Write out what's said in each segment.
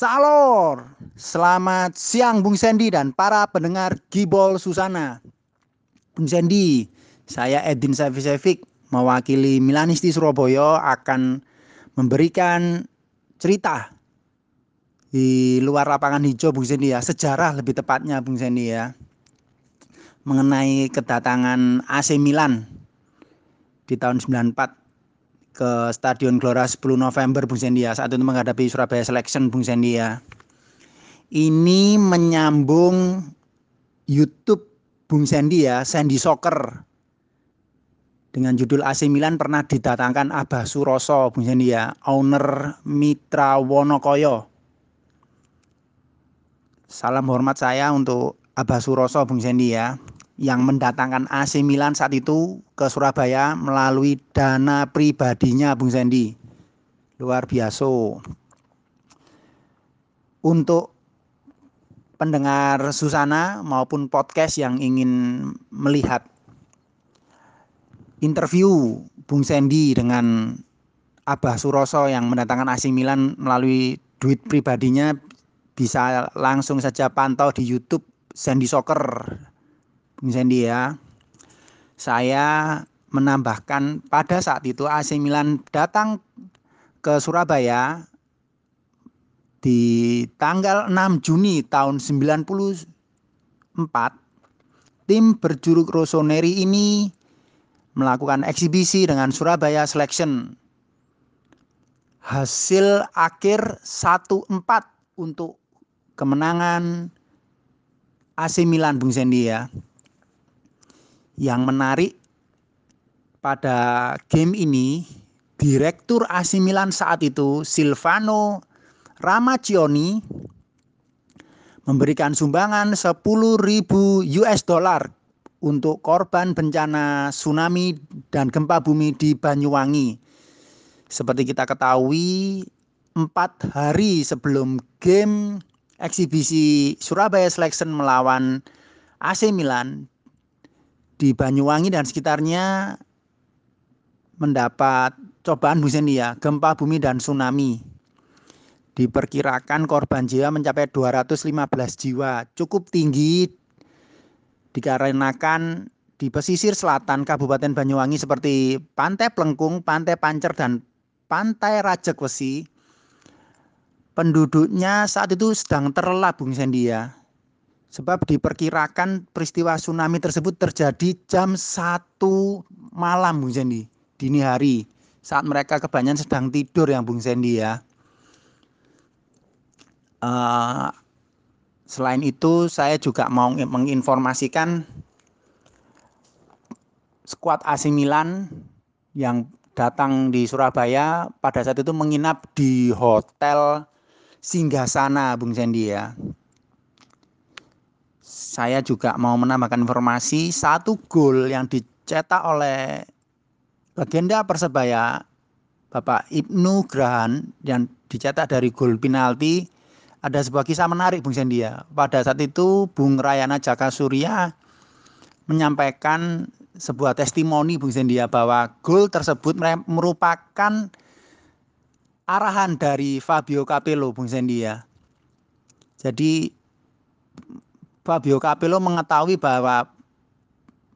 Salor, selamat siang Bung Sandy dan para pendengar Gibol Susana. Bung Sandy, saya Edin Safisevic mewakili Milanisti Surabaya akan memberikan cerita di luar lapangan hijau Bung Sandy ya, sejarah lebih tepatnya Bung Sandy ya. Mengenai kedatangan AC Milan di tahun 94 ke Stadion Gelora 10 November Bung Sendia saat itu menghadapi Surabaya Selection Bung Sendia. Ini menyambung YouTube Bung Sandy ya, Sandy Soccer. Dengan judul AC Milan pernah didatangkan Abah Suroso Bung Sandy ya, owner Mitra Wonokoyo. Salam hormat saya untuk Abah Suroso Bung Sandy ya yang mendatangkan AC Milan saat itu ke Surabaya melalui dana pribadinya Bung Sandy. Luar biasa. Untuk pendengar Susana maupun podcast yang ingin melihat interview Bung Sandy dengan Abah Suroso yang mendatangkan AC Milan melalui duit pribadinya bisa langsung saja pantau di YouTube Sandy Soccer Bung Sandy ya. Saya menambahkan pada saat itu AC Milan datang ke Surabaya di tanggal 6 Juni tahun 94 tim berjuluk Rossoneri ini melakukan eksibisi dengan Surabaya Selection hasil akhir 1-4 untuk kemenangan AC Milan Bung Sandy ya yang menarik pada game ini, Direktur AC Milan saat itu, Silvano Ramaccioni, memberikan sumbangan 10.000 US dollar untuk korban bencana tsunami dan gempa bumi di Banyuwangi. Seperti kita ketahui, empat hari sebelum game eksibisi Surabaya Selection melawan AC Milan, di Banyuwangi dan sekitarnya mendapat cobaan Bu ya, gempa bumi dan tsunami. Diperkirakan korban jiwa mencapai 215 jiwa, cukup tinggi dikarenakan di pesisir selatan Kabupaten Banyuwangi seperti Pantai Plengkung, Pantai Pancer dan Pantai Rajekwesi penduduknya saat itu sedang terlelap Bung Sendia Sebab diperkirakan peristiwa tsunami tersebut terjadi jam 1 malam Bung Sendi, dini hari. Saat mereka kebanyakan sedang tidur yang Bung Sendi ya. Uh, selain itu saya juga mau menginformasikan skuad AC Milan yang datang di Surabaya pada saat itu menginap di hotel Singgasana Bung Sendi ya saya juga mau menambahkan informasi satu gol yang dicetak oleh legenda Persebaya Bapak Ibnu Grahan yang dicetak dari gol penalti ada sebuah kisah menarik Bung Sendia. Pada saat itu Bung Rayana Jaka Surya menyampaikan sebuah testimoni Bung Sendia bahwa gol tersebut merupakan arahan dari Fabio Capello Bung Sendia. Jadi Fabio Capello mengetahui bahwa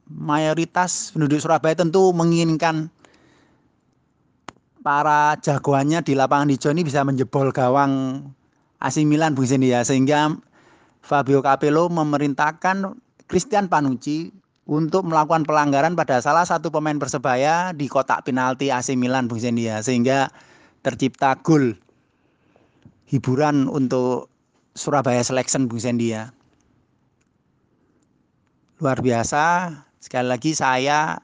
mayoritas penduduk Surabaya tentu menginginkan para jagoannya di lapangan hijau ini bisa menjebol gawang AC Milan Bung ya sehingga Fabio Capello memerintahkan Christian Panucci untuk melakukan pelanggaran pada salah satu pemain Persebaya di kotak penalti AC Milan Bung ya sehingga tercipta gol hiburan untuk Surabaya Selection Bung ya luar biasa. Sekali lagi saya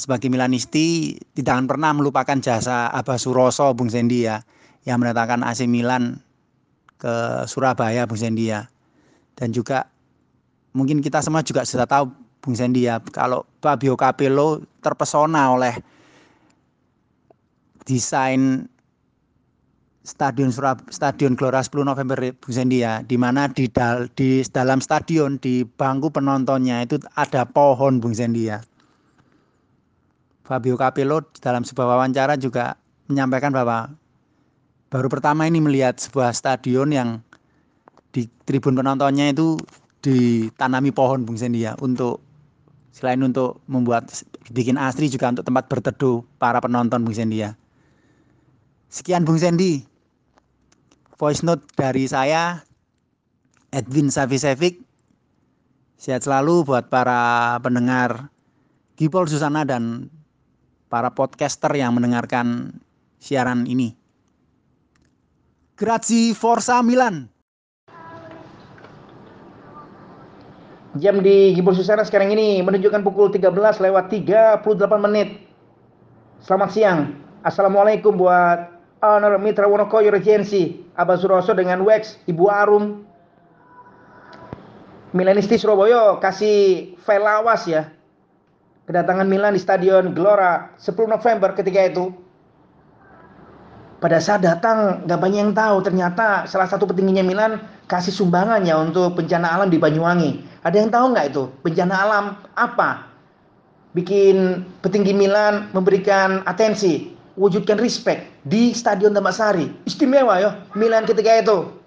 sebagai Milanisti tidak akan pernah melupakan jasa Abah Suroso Bung Sendi ya yang mendatangkan AC Milan ke Surabaya Bung Sendi ya. Dan juga mungkin kita semua juga sudah tahu Bung Sendi ya kalau Fabio Capello terpesona oleh desain Stadion Surab Stadion Gelora 10 November Bu Sendi ya, di mana di, di dalam stadion di bangku penontonnya itu ada pohon Bung Sendi ya. Fabio Capello dalam sebuah wawancara juga menyampaikan bahwa baru pertama ini melihat sebuah stadion yang di tribun penontonnya itu ditanami pohon Bung Sendi ya untuk selain untuk membuat bikin asri juga untuk tempat berteduh para penonton Bung Sendi ya. Sekian Bung Sendi. Voice note dari saya Edwin Savisevic. Sehat selalu buat para pendengar Gipol Susana dan para podcaster yang mendengarkan siaran ini. Grazie Forza Milan. Jam di Gibol Susana sekarang ini menunjukkan pukul 13 lewat 38 menit. Selamat siang. Assalamualaikum buat Honor Mitra Wonokoyo Regency, Abah Suroso dengan Wex, Ibu Arum. Milanisti Surabaya kasih file lawas ya. Kedatangan Milan di Stadion Gelora 10 November ketika itu. Pada saat datang gak banyak yang tahu ternyata salah satu petingginya Milan kasih sumbangan ya untuk bencana alam di Banyuwangi ada yang tahu nggak itu bencana alam apa? Bikin petinggi Milan memberikan atensi, wujudkan respect di Stadion Tambak Sari. Istimewa ya Milan ketika itu.